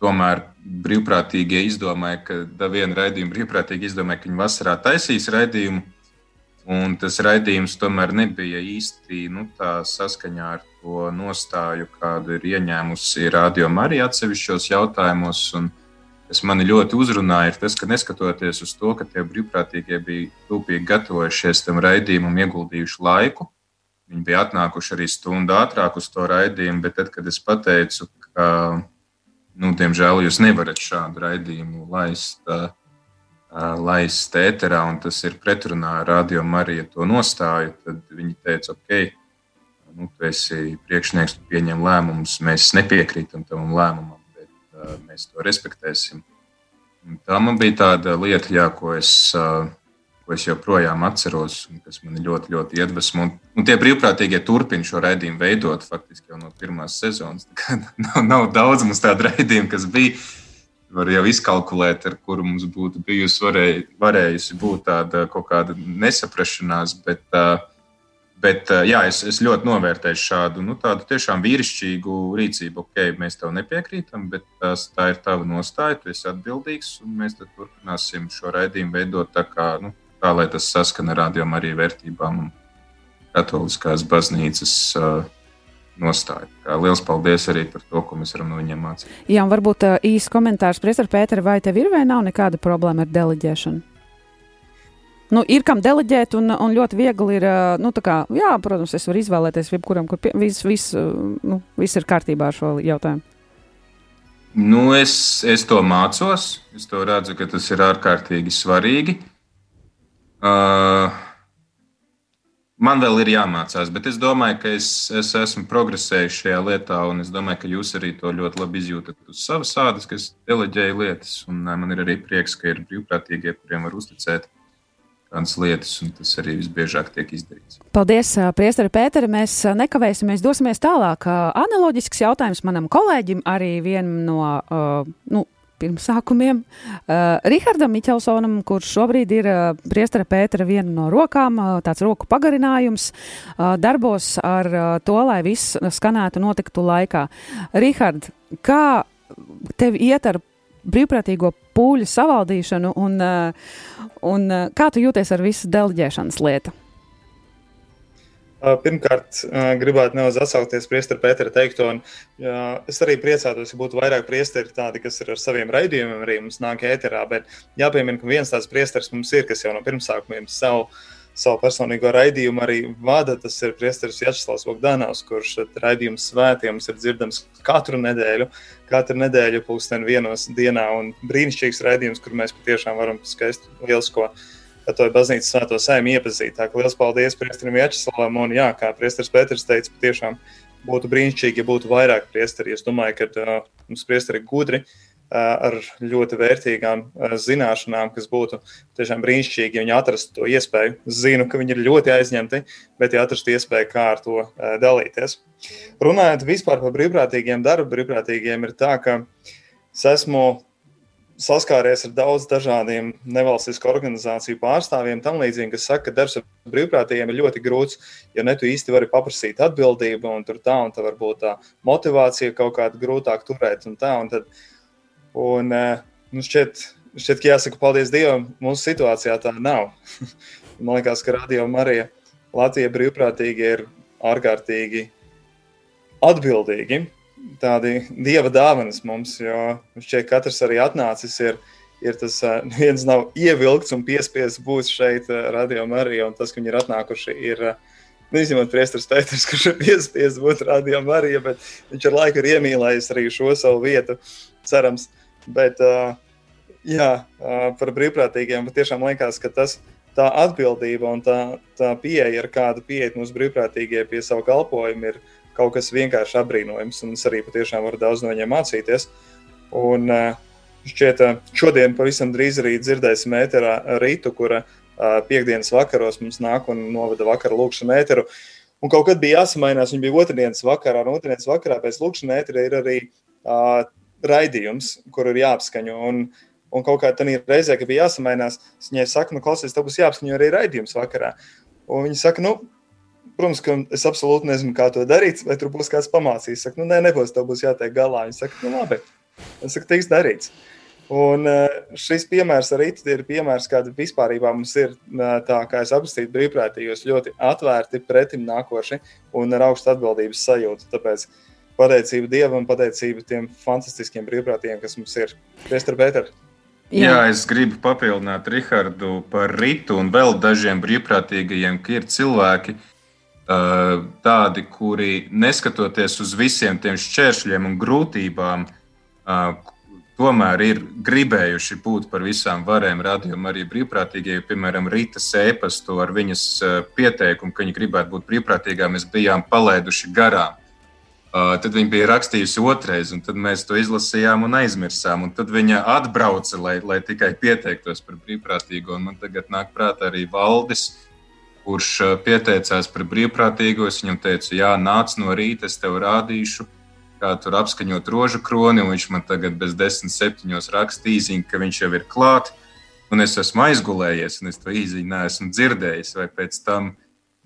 tomēr brīvprātīgie izdomāja, ka viena raidījuma brīvprātīgi izdomāja, ka viņi vasarā taisīs raidījumu. Un tas raidījums tomēr nebija īsti nu, saskaņā ar to nostāju, kādu ir ieņēmusi radio arī atsevišķos jautājumos. Un kas mani ļoti uzrunāja, ir tas, ka neskatoties uz to, ka tie brīvprātīgie bija rūpīgi gatavojušies tam raidījumam, ieguldījuši laiku, viņi bija atnākuši arī stundu ātrāk uz to raidījumu. Bet tad, kad es pateicu, ka, nu, diemžēl, jūs nevarat šādu raidījumu laist. Uh, laist ēterā, un tas ir pretrunā ar radio Mariju to nostāju, tad viņi teica, ok, nu, tu esi priekšnieks, tu pieņem lēmumus, mēs nepiekrītam tam lēmumam, bet uh, mēs to respektēsim. Un tā man bija tāda lieta, jā, ko, es, uh, ko es joprojām atceros, un kas man ļoti, ļoti iedvesmo. Un, un tie brīvprātīgie turpina šo raidījumu veidot faktiski jau no pirmās sezonas. nav, nav daudz mums tādu raidījumu, kas bija var jau izkalkulēt, ar kuru mums būtu bijusi varēj, varējusi būt tāda kaut kāda nesaprašanās. Bet, bet jā, es, es ļoti novērtēju šādu nu, tiešām vīrišķīgu rīcību. Ok, mēs tev nepiekrītam, bet tās, tā ir tava nostāja, tu esi atbildīgs, un mēs turpināsim šo raidījumu veidot tā, kā, nu, tā lai tas saskana ar rādījumu arī vērtībām un katoliskās baznīcas. Uh, nostāju. Kā liels paldies arī par to, ko mēs varam no viņiem mācīties. Jā, un varbūt uh, īsts komentārs, Priester Pēter, vai tev ir vai nav nekāda problēma ar deleģēšanu? Nu, ir kam deleģēt, un, un ļoti viegli ir. Nu, kā, jā, protams, es varu izvēlēties, jebkuram, kur pie, viss, viss, nu, viss ir kārtībā ar šo jautājumu. Nu, es, es to mācos. Es to redzu, ka tas ir ārkārtīgi svarīgi. Uh, Man vēl ir jāmācās, bet es domāju, ka es, es esmu progresējis šajā lietā, un es domāju, ka jūs arī to ļoti labi izjūtat uz savas ādas, kas deleģēja lietas. Un man ir arī prieks, ka ir brīvprātīgie, kuriem var uzticēt kādas lietas, un tas arī visbiežāk tiek izdarīts. Paldies, Priesteri Pēteri. Mēs nekavēsimies, dosimies tālāk. Analoģisks jautājums manam kolēģim, arī vienam no. Uh, nu, pirmsākumiem. Uh, Rihardam Miķelsonam, kurš šobrīd ir uh, priestara Pētera viena no rokām, uh, tāds roku pagarinājums, uh, darbos ar uh, to, lai viss skanētu notiktu laikā. Rihard, kā tev iet ar brīvprātīgo pūļu savaldīšanu un, uh, un uh, kā tu jūties ar visu deleģēšanas lietu? Pirmkārt, gribētu nedaudz atsaukties priesteru Pētera teikto. Jā, es arī priecātos, ja būtu vairāk priesteri tādi, kas ir ar saviem raidījumiem, arī mums nāk ēterā. Bet jāpiemina, ka viens tāds priesteris mums ir, kas jau no pirmsākumiem savu, savu personīgo raidījumu arī vada. Tas ir priesteris Jačslavs Bogdanovs, kurš raidījums svētiem ir dzirdams katru nedēļu. Katru nedēļu pulksten vienos dienā un brīnišķīgs raidījums, kur mēs patiešām varam skaistu lielisko ar to baznīcas svēto saimnu iepazīt. Tā kā liels paldies Priesterim Vjačeslavam un jā, kā Priesteris Pēters teica, patiešām būtu brīnišķīgi, ja būtu vairāk priesteri. Es domāju, ka uh, mums priesteri gudri. Uh, ar ļoti vērtīgām uh, zināšanām, kas būtu tiešām brīnišķīgi, ja viņi atrastu to iespēju. Zinu, ka viņi ir ļoti aizņemti, bet ja atrastu iespēju, kā ar to uh, dalīties. Runājot vispār par brīvprātīgiem darbu, brīvprātīgiem ir tā, ka es esmu saskāries ar daudz dažādiem nevalstisku organizāciju pārstāvjiem, tam līdzīgi, kas saka, ka darbs ar brīvprātīgiem ir ļoti grūts, jo ne tu īsti vari paprasīt atbildību, un tur tā, un tā varbūt tā motivācija kaut kāda grūtāk turēt, un tā, un tad, un, eh, nu, šķiet, šķiet, ka jāsaka paldies Dievam, mūsu situācijā tā nav. Man liekas, ka Radio Marija Latvija brīvprātīgi ir ārkārtīgi atbildīgi tādi dieva dāvanas mums, jo šķiet, katrs arī atnācis ir. Ir tas viens nav ievilkts un piespiests būt šeit, radījumā arī. Tas, ka viņi ir atnākuši, ir neizņemot priesteris Pēters, kurš ir piespiests būt radījumā arī, bet viņš ar laiku ir iemīlējis arī šo savu vietu, cerams. Bet, jā, par brīvprātīgiem tiešām liekas, ka tas tā atbildība un tā, tā pieeja, ar kādu pieiet mūsu brīvprātīgie pie savu kalpojumu, ir kaut kas vienkārši apbrīnojams, un es arī patiešām varu daudz no viņiem mācīties. Un, eh, šķiet, eh, šodien pavisam drīz arī dzirdēsim ēterā rītu, kura eh, piekdienas vakaros mums nāk un novada vakara lūkšanu ēteru. Un kaut kad bija jāsamainās, viņa bija otrdienas vakarā, un otrdienas vakarā pēc lūkšanas ētera ir arī uh, raidījums, kur ir jāapskaņo. Un, un kaut kā tādā reizē, kad bija jāsamainās, viņai saka, nu, klausies, tev būs jāapskaņo arī raidījums vakarā. Un viņa saka, nu, Protams, ka es absolūti nezinu, kā to darīt, vai tur būs kāds pamācījis. Saka, nu, nē, nebūs, tev būs jātiek galā. Viņa saka, nu, labi. Es saku, tiks darīts. Un eh, šis piemērs arī ir piemērs, kāda vispār mums ir, eh, tā kā es apstīju brīvprātīgos, ļoti atvērti, pretim nākoši un ar augstu atbildības sajūtu. Tāpēc pateicība Dievam, pateicība tiem fantastiskiem brīvprātīgiem, kas mums ir. Priester Pēter! Jā. Jā, es gribu papildināt Rihardu par Ritu un vēl dažiem brīvprātīgajiem, ka ir cilvēki, tādi, kuri neskatoties uz visiem tiem šķēršļiem un grūtībām, tomēr ir gribējuši būt par visām varēm, radījumam arī brīvprātīgie. Jo, piemēram, Rīta sēpastu ar viņas pieteikumu, ka viņa gribētu būt brīvprātīgā, mēs bijām palaiduši garām. Tad viņa bija rakstījusi otrais, un tad mēs to izlasījām un aizmirsām. Un tad viņa atbrauca, lai, lai tikai pieteiktos par brīvprātīgo. Un man tagad nāk prātā arī Valdis, uh, kurš eh, pieteicās par brīvprātīgo. Es viņam teicu, jā, nāc no rīta, es tev rādīšu, kā tur apskaņot rožu kroni. Viņš man tagad bez desmit septiņos raksta īziņu, ka viņš jau ir klāt. Un es esmu aizgulējies, un es to īziņu neesmu dzirdējis. Vai pēc tam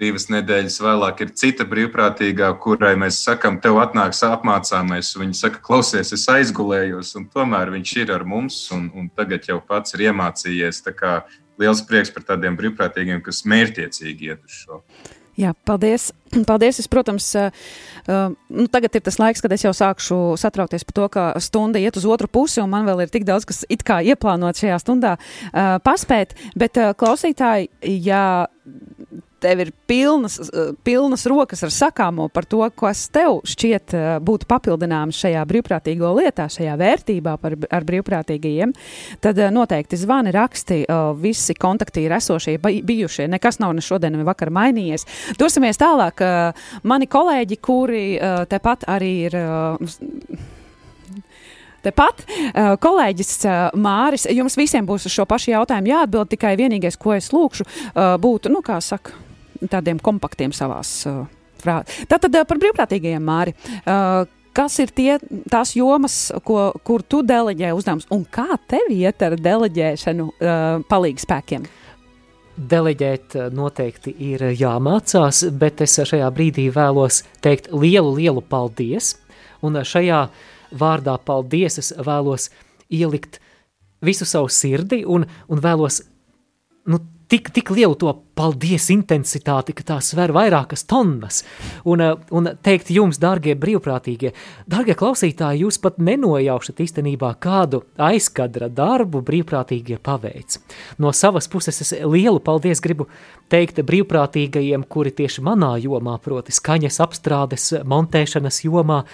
divas nedēļas vēlāk ir cita brīvprātīgā, kurai mēs sakām, tev atnāks apmācāmais. Viņa saka, klausies, es aizgulējos, un tomēr viņš ir ar mums, un, un tagad jau pats ir iemācījies liels prieks par tādiem brīvprātīgiem, kas mērķiecīgi iet uz šo. Jā, paldies. paldies. Es, protams, uh, nu, tagad ir tas laiks, kad es jau sākšu satraukties par to, ka stunda iet uz otru pusi, un man vēl ir tik daudz, kas it kā ieplānot šajā stundā uh, paspēt. Bet, klausītāji, ja tev ir pilnas, pilnas rokas ar sakāmo par to, kas tev šķiet eh, būtu papildināms šajā brīvprātīgo lietā, šajā vērtībā par, ar brīvprātīgajiem, tad eh, noteikti zvani, raksti, eh, visi kontakti ir esošie, bijušie. Nekas nav ne šodien, ne vakar mainījies. Dosimies tālāk. Mani kolēģi, kuri tepat arī ir. Tepat kolēģis Māris, jums visiem būs uz šo pašu jautājumu jāatbild. Tikai vienīgais, ko es lūkšu, būtu, nu, kā saka, tādiem kompaktiem savās uh, frāzēs. Tātad uh, par brīvprātīgajiem māri. Uh, Kas ir tie, tās jomas, ko, kur tu deleģē uzdevumus, un kā tev iet ar deleģēšanu uh, palīdz spēkiem? Deleģēt noteikti ir jāmācās, bet es šajā brīdī vēlos teikt lielu, lielu paldies. Un šajā vārdā paldies es vēlos ielikt visu savu sirdi un, un vēlos nu, tik, tik lielu to paldies intensitāti, ka tā sver vairākas tonnas. Un, eh, un teikt jums, dārgie brīvprātīgie, dārgie klausītāji, jūs pat nenojaušat īstenībā kādu aizkadra darbu brīvprātīgie paveic. No savas puses es lielu paldies gribu teikt brīvprātīgajiem, kuri tieši manā jomā, proti skaņas apstrādes, montēšanas jomā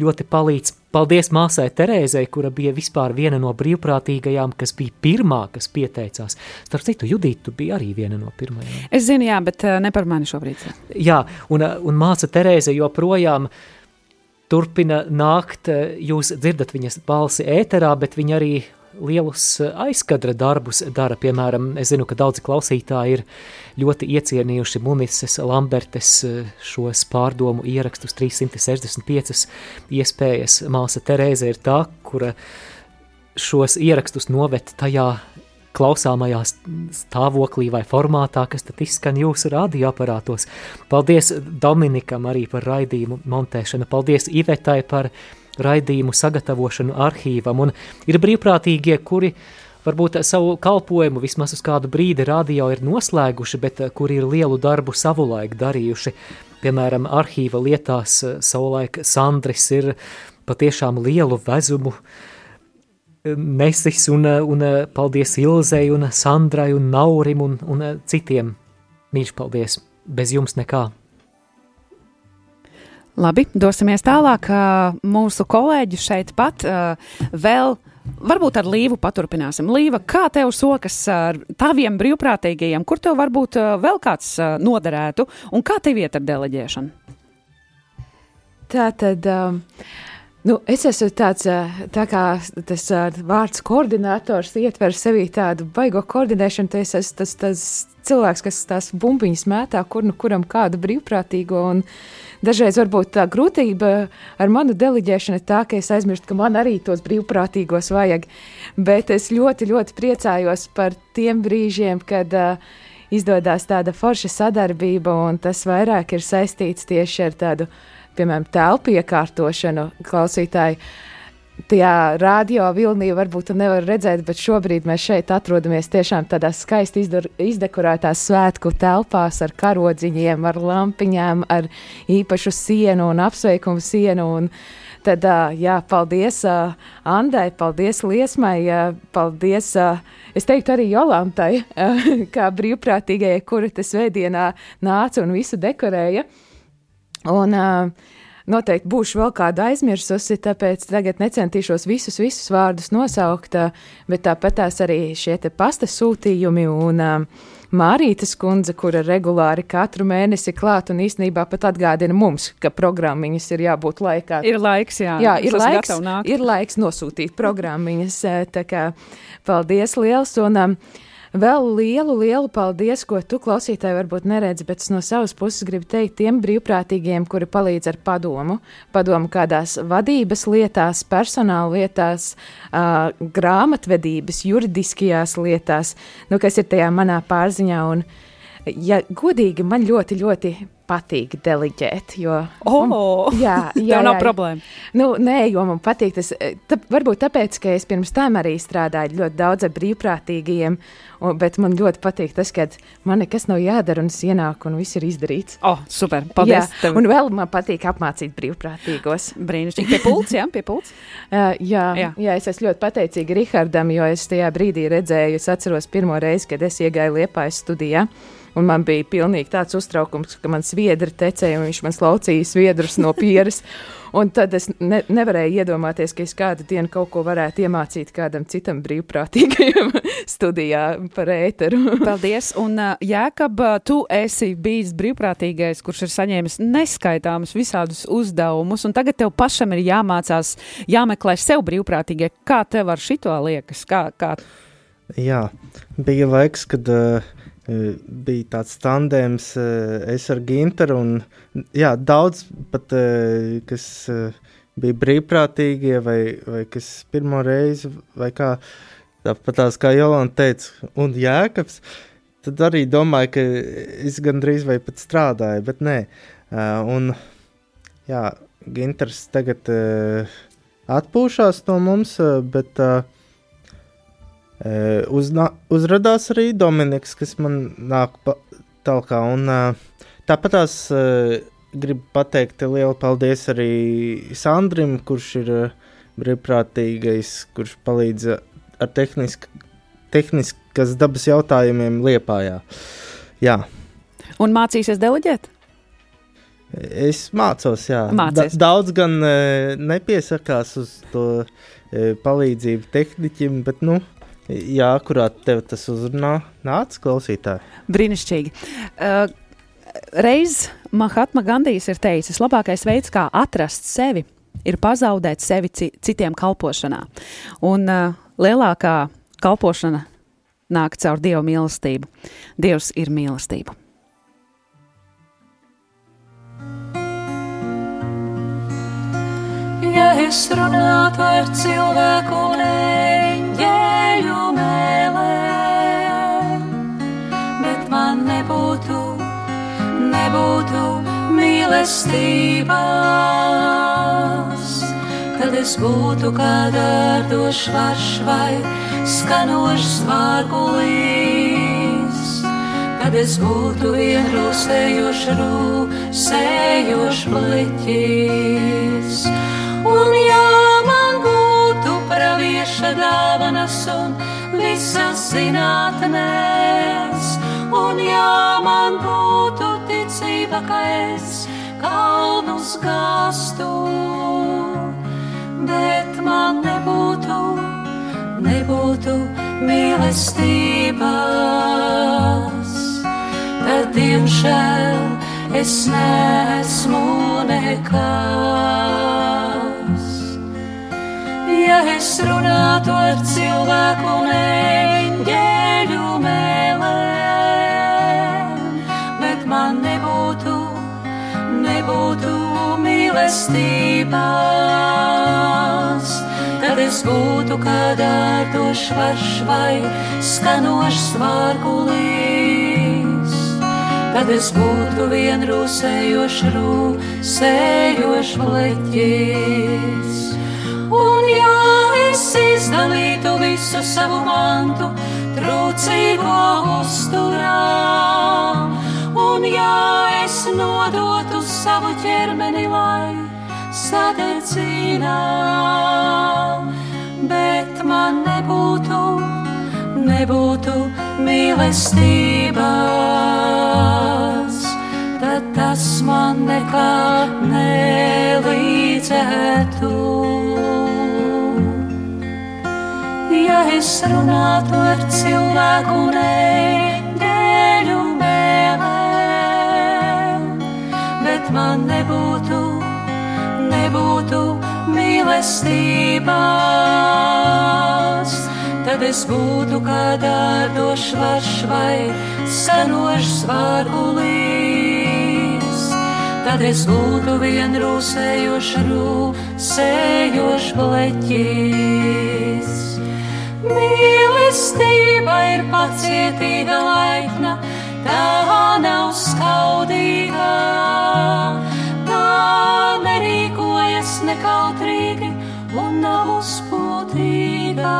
ļoti palīdz. Paldies māsai Terēzei, kura bija vispār viena no brīvprātīgajām, kas bija pirmā, kas pieteicās. Starp citu, Judita bija arī viena no pirmajām. Es zinu, jā, bet uh, ne par mani šobrīd. Jā, un, un māsa Terēze joprojām turpina nākt, jūs dzirdat viņas balsi ēterā, bet viņa arī lielus aizkadra darbus dara. Piemēram, es zinu, ka daudzi klausītāji ir ļoti iecienījuši Munises Lambertes šos pārdomu ierakstus 365 iespējas. Māsa Terēze ir tā, kura šos ierakstus noved tajā klausāmajā stāvoklī vai formātā, kas tad izskan jūsu radioaparātos. Paldies Dominikam arī par raidījumu montēšanu, paldies Ivetai par raidījumu sagatavošanu arhīvam, un ir brīvprātīgie, kuri varbūt savu kalpojumu vismaz uz kādu brīdi radio ir noslēguši, bet kuri ir lielu darbu savulaik darījuši. Piemēram, arhīva lietās savulaik Sandris ir patiešām lielu vezumu uh, nesis un, un paldies Ilzei un Sandrai un Naurim un, un citiem. Mīļš paldies, bez jums nekā. Labi, dosimies tālāk. Mūsu kolēģi šeit pat vēl. Varbūt ar Līvu paturpināsim. Līva, kā tev sokas ar taviem brīvprātīgajiem, kur tev varbūt vēl kāds noderētu, un kā tev iet ar deleģēšanu? Tā tad. Um, Nu, es esmu tāds, tā kā tas vārds koordinators ietver sevī tādu baigo koordinēšanu. Es esmu tas, tas cilvēks, kas tās bumbiņas mētā, kur nu kuram kādu brīvprātīgo. Dažreiz varbūt tā grūtība ar manu deleģēšanu ir tā, ka es aizmirstu, ka man arī tos brīvprātīgos vajag. Bet es ļoti, ļoti priecājos par tiem brīžiem, kad uh, izdodas tāda forša sadarbība, un tas vairāk ir saistīts tieši ar tādu piemēram, telpu iekārtošanu klausītāji. Tajā radio vilnī varbūt nevar redzēt, bet šobrīd mēs šeit atrodamies tiešām tādās skaisti izdekorētās svētku telpās ar karodziņiem, ar lampiņām, ar īpašu sienu un apsveikumu sienu. Un tad, jā, paldies Andai, paldies Liesmai, paldies, es teiktu arī Jolantai, kā brīvprātīgajai, kura tas vēdienā nāca un visu dekorēja. Un uh, noteikti būšu vēl kādu aizmirsusi, tāpēc tagad necentīšos visus, visus vārdus nosaukt, bet tāpat tās arī šie pasta sūtījumi un uh, Mārītas kundze, kura regulāri katru mēnesi klāt un īstenībā pat atgādina mums, ka programmiņas ir jābūt laikā. Ir laiks, jā. Jā, ir laiks, ir laiks nosūtīt programmiņas, tā kā paldies liels un um, Vēl lielu, lielu paldies, ko tu klausītāji varbūt neredzi, bet no savas puses gribu teikt tiem brīvprātīgiem, kuri palīdz ar padomu. Padomu kādās vadības lietās, personāla lietās, uh, grāmatvedības, juridiskajās lietās, nu, kas ir tajā manā pārziņā. Un, ja godīgi, man ļoti, ļoti patīk deliģēt. Jo, oh, un, jā, jā, tā nav jā, problēma. Nu, nē, jo man patīk tas. Tā, varbūt tāpēc, ka es pirms tam arī strādāju ļoti daudz ar brīvprātīgajiem, un, bet man ļoti patīk tas, ka man nekas nav jādara un es ienāku un viss ir izdarīts. Oh, super! Paldies! Jā, tev. un vēl man patīk apmācīt brīvprātīgos. Brīnišķīgi! Pie pults, jā, pie pults. uh, jā, jā. jā, es esmu ļoti pateicīga Rihardam, jo es tajā brīdī redzēju, es atceros pirmo reizi, kad es iegāju Liepājas studijā. Un man bija pilnīgi tāds uztraukums, ka man sviedri tecēja, un viņš man slaucīja sviedrus no pieres. Un tad es ne, nevarēju iedomāties, ka es kādu dienu kaut ko varētu iemācīt kādam citam brīvprātīgajam studijā par ēteru. Paldies! Un, uh, Jēkab, tu esi bijis brīvprātīgais, kurš ir saņēmis neskaitāmus visādus uzdevumus, un tagad tev pašam ir jāmācās, jāmeklē sev brīvprātīgie. Kā tev ar šito liekas? Kā, kā? Jā, bija laiks, kad uh, bija tāds tandēms, es ar Ginteru, un jā, daudz pat, kas bija brīvprātīgie, vai, vai kas pirmo reizi, vai kā, tāpat tās kā Jolanta teica, un Jēkabs, tad arī domāju, ka es gandrīz vai pat strādāju, bet nē, un jā, Ginters tagad atpūšās no mums, bet uh, Uzna, uzrādās arī Dominiks, kas man nāk tālāk. Tāpat tās gribu pateikt lielu paldies arī Sandrim, kurš ir brīvprātīgais, kurš palīdz ar tehnisk, tehniskas dabas jautājumiem Liepājā. Jā. Un mācīsies deleģēt? Es mācos, jā. Mācies. Da, daudz gan nepiesakās uz to palīdzību tehniķim, bet, nu, Jā, kurā tev tas uzrunā, nāc, klausītāji. Brīnišķīgi. Uh, reiz Mahatma Gandijs ir teicis, labākais veids, kā atrast sevi, ir pazaudēt sevi citiem kalpošanā. Un uh, lielākā kalpošana nāk caur Dieva mīlestību. Dievs ir mīlestība. Ja es runātu ar cilvēku, nē, nebūtu mīlestības, tad es būtu kā dārdošs varš vai skanošs vārgulīs, kad es būtu vienrūsējošs rūsējošs bliķis. Un ja man būtu pravieša dāvanas un visas zinātnēs, un ja man būtu ticība, ka es kalnus gāstu, bet man nebūtu, nebūtu mīlestības, tad diemžēl es nesmu nekas. Ja es runātu ar cilvēku un mīlestības, tad es būtu kā dārdošs varš vai skanošs vārgulīs. Tad es būtu vienrūsējošs rūsējošs bleķis. Un ja es izdalītu visu savu mantu, trūcīgo uzturā, un ja es nodotu savu ķermeni, lai sadedzina, bet man nebūtu, nebūtu mīlestības, tad tas man nekā nelīdzētu. Ja es runātu ar cilvēku un bet man nebūtu, nebūtu mīlestības, tad es būtu kā dārdošs varš vai skanošs vārgulīs. Tad es būtu vienrūsējošs rūsējošs bleķis. Mīlestība ir pacietīga, laipna, tā nav skaudīga. Tā nerīkojas nekautrīgi un nav uzpūtīga.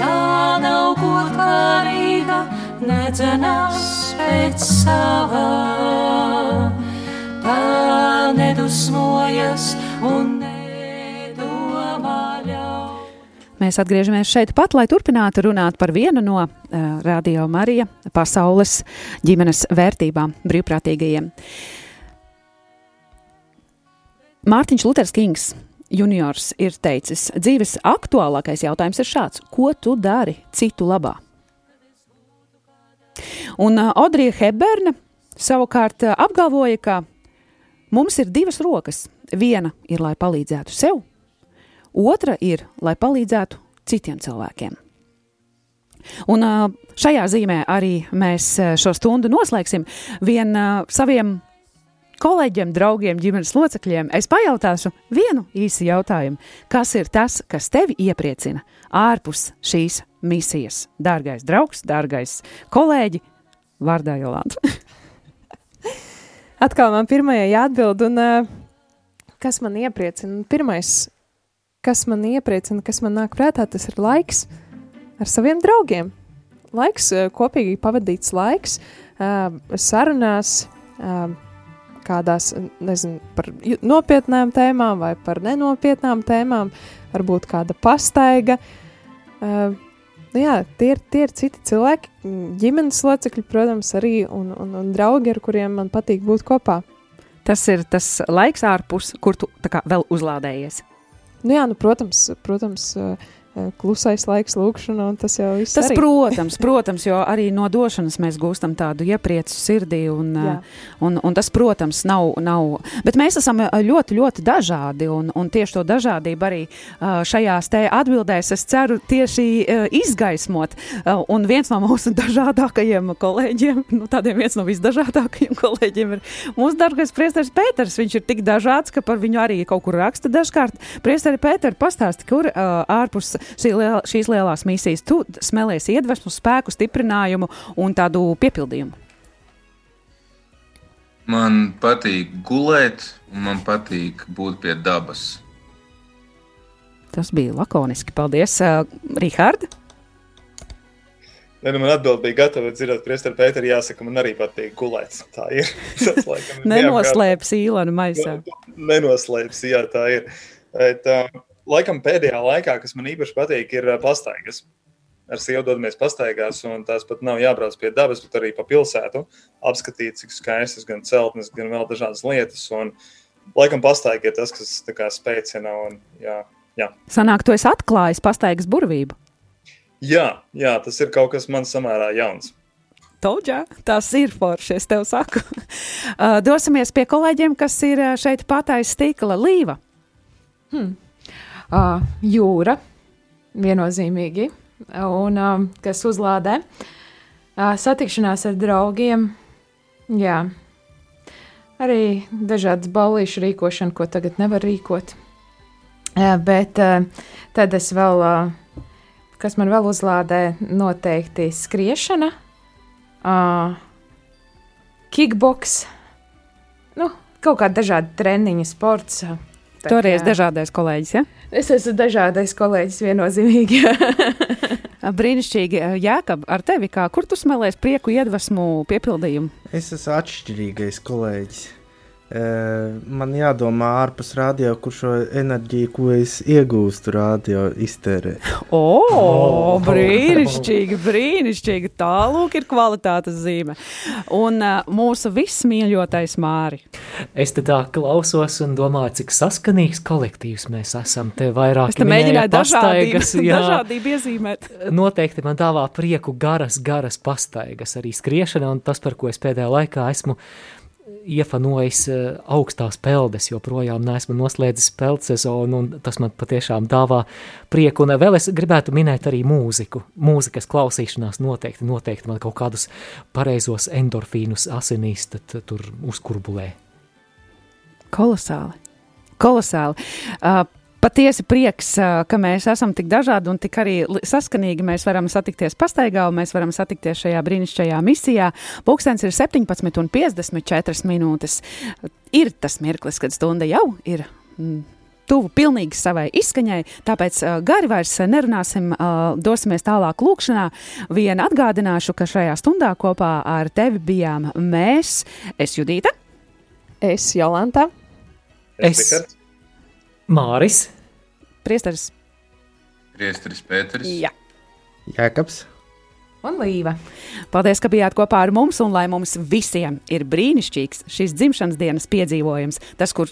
Tā nav godkārīga, nedzenās pēc savā. Tā nedusmojas un Mēs atgriežamies šeit pat, lai turpinātu runāt par vienu no uh, Radio Marija pasaules ģimenes vērtībām brīvprātīgajiem. Mārtiņš Luters Kings juniors ir teicis, dzīves aktuālākais jautājums ir šāds: ko tu dari citu labā? Un uh, Audrija Heberne savukārt uh, apgalvoja, ka mums ir divas rokas. Viena ir, lai palīdzētu sev, otra ir, lai palīdzētu citiem cilvēkiem. Un šajā zīmē arī mēs šo stundu noslēgsim. Vien saviem kolēģiem, draugiem, ģimenes locekļiem es pajautāšu vienu īsu jautājumu. Kas ir tas, kas tevi iepriecina ārpus šīs misijas? Dārgais draugs, dārgais kolēģi, vārdā Jolanta. Atkal man pirmajai jāatbild, un uh, kas man iepriecina? Pirmais, kas man iepriecina, kas man nāk prātā, tas ir laiks ar saviem draugiem. Laiks, uh, kopīgi pavadīts laiks, uh, sarunās, uh, kādās, nezinu, par nopietnām tēmām vai par nenopietnām tēmām, varbūt kāda pastaiga. Nu jā, tie ir, tie ir citi cilvēki, ģimenes locekļi, protams, arī un, un, un draugi, ar kuriem man patīk būt kopā. Tas ir tas laiks ārpus, kur tu kā vēl uzlādējies. Nu jā, nu, protams, protams uh, klusais laiks lūkšana, un tas jau viss Tas, arī. protams, protams, jo arī no došanas mēs gūstam tādu iepriecu sirdī, un, Jā. uh, un, un tas, protams, nav, nav. Bet mēs esam uh, ļoti, ļoti dažādi, un, un tieši to dažādību arī šajās te atbildēs es ceru tieši izgaismot. Un viens no mūsu dažādākajiem kolēģiem, nu, tādiem viens no visdažādākajiem kolēģiem ir mūsu dārgais priesteris Pēters. Viņš ir tik dažāds, ka par viņu arī kaut kur raksta dažkārt. Priesteri Pēteri, pastāsti, kur ārpus šī liel, šīs lielās misijas tu smelies iedvesmu, spēku, stiprinājumu un tādu piepildījumu. Man patīk gulēt, un man patīk būt pie dabas. Tas bija lakoniski. Paldies, uh, Rihard. Ne, nu man atbild bija gatava dzirdēt, priesteri Pēteri, jāsaka, man arī patīk gulēt. Tā ir. Tas, laikam, ir Nenoslēps īlanu maisā. Nenoslēps, jā, tā ir. Bet, uh, laikam pēdējā laikā, kas man īpaši patīk, ir uh, pastaigas. Ar sievu dodamies pastaigās, un tās pat nav jābrauc pie dabas, bet arī pa pilsētu. Apskatīt, cik skaistas gan celtnes, gan vēl dažādas lietas. Un, laikam pastaiga ir tas, kas tā kā spēcina. Un, jā, jā. Sanāk, tu esi atklājis pastaigas burvību. Jā, jā, tas ir kaut kas man samērā jauns. Toģā, tas ir forši, es tev saku. Uh, dosimies pie kolēģiem, kas ir uh, šeit pataiz stikla līva. Hmm. Uh, jūra, viennozīmīgi, un um, kas uzlādē. Uh, satikšanās ar draugiem, jā. Arī dažādas ballīšu rīkošana, ko tagad nevar rīkot. Uh, bet uh, tad es vēl, uh, kas man vēl uzlādē, noteikti skriešana, uh, kickboks, nu, kaut kāda dažāda treniņa sports. uh, arī kā- esi dažādais kolēģis. Ja? Es esmu dažādais kolēģis, viennozīmīgi. Brīnišķīgi, Jēkab, ar tevi kā, kur tu smēlēs prieku, iedvesmu, piepildījumu? Es esmu atšķirīgais kolēģis. Man jādomā ārpus radio, kur šo enerģiju, ko es iegūstu, radio iztērē. O, Oh. brīnišķīgi, brīnišķīgi. Tālūk ir kvalitātes zīme. Un uh, mūsu vismīļotais Māri. Es te tā klausos un domāju, cik saskanīgs kolektīvs mēs esam. Te vairāk Es mēģināju dažādību, pastaigas. jā. dažādību iezīmēt. Noteikti man dāvā prieku garas, garas pastaigas, arī skriešana, un tas, par ko es pēdējā laikā esmu iefanojis eh, augstās peldes, joprojām neesmu noslēdzis peldu sezonu, un tas man patiešām dāvā prieku. Un vēl es gribētu minēt arī mūziku. Mūzikas klausīšanās noteikti, noteikti man kaut kādus pareizos endorfīnus asinīs tur uzkurbulē. Kolosāli. Kolosāli. Uh, Patiesi prieks, ka mēs esam tik dažādi un tik arī saskanīgi. Mēs varam satikties pastaigā, un mēs varam satikties šajā brīnišķīgajā misijā. Pūkstens ir 17,54 minūtes. Ir tas mirklis, kad stunda jau ir. Mm, Tuvu pilnīgi savai izskaņai, tāpēc uh, gari vairs nerunāsim, uh, dosimies tālāk lūkšanā. Vien atgādināšu, ka šajā stundā kopā ar tevi bijām mēs, es Judīta, es Jolanta. Es, Rihards. Māris, Priesteris Priesteris Pēteris. Jā. Jēkabs. Un Līva. Paldies, ka bijāt kopā ar mums, un lai mums visiem ir brīnišķīgs šis dzimšanas dienas piedzīvojums. Tas, kur,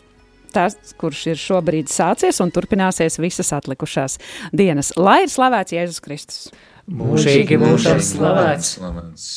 tas kurš ir šobrīd sācies un turpināsies visas atlikušās dienas. Lai ir slavēts Jēzus Kristus! mūžīgi mūžam slavēts! slavēts.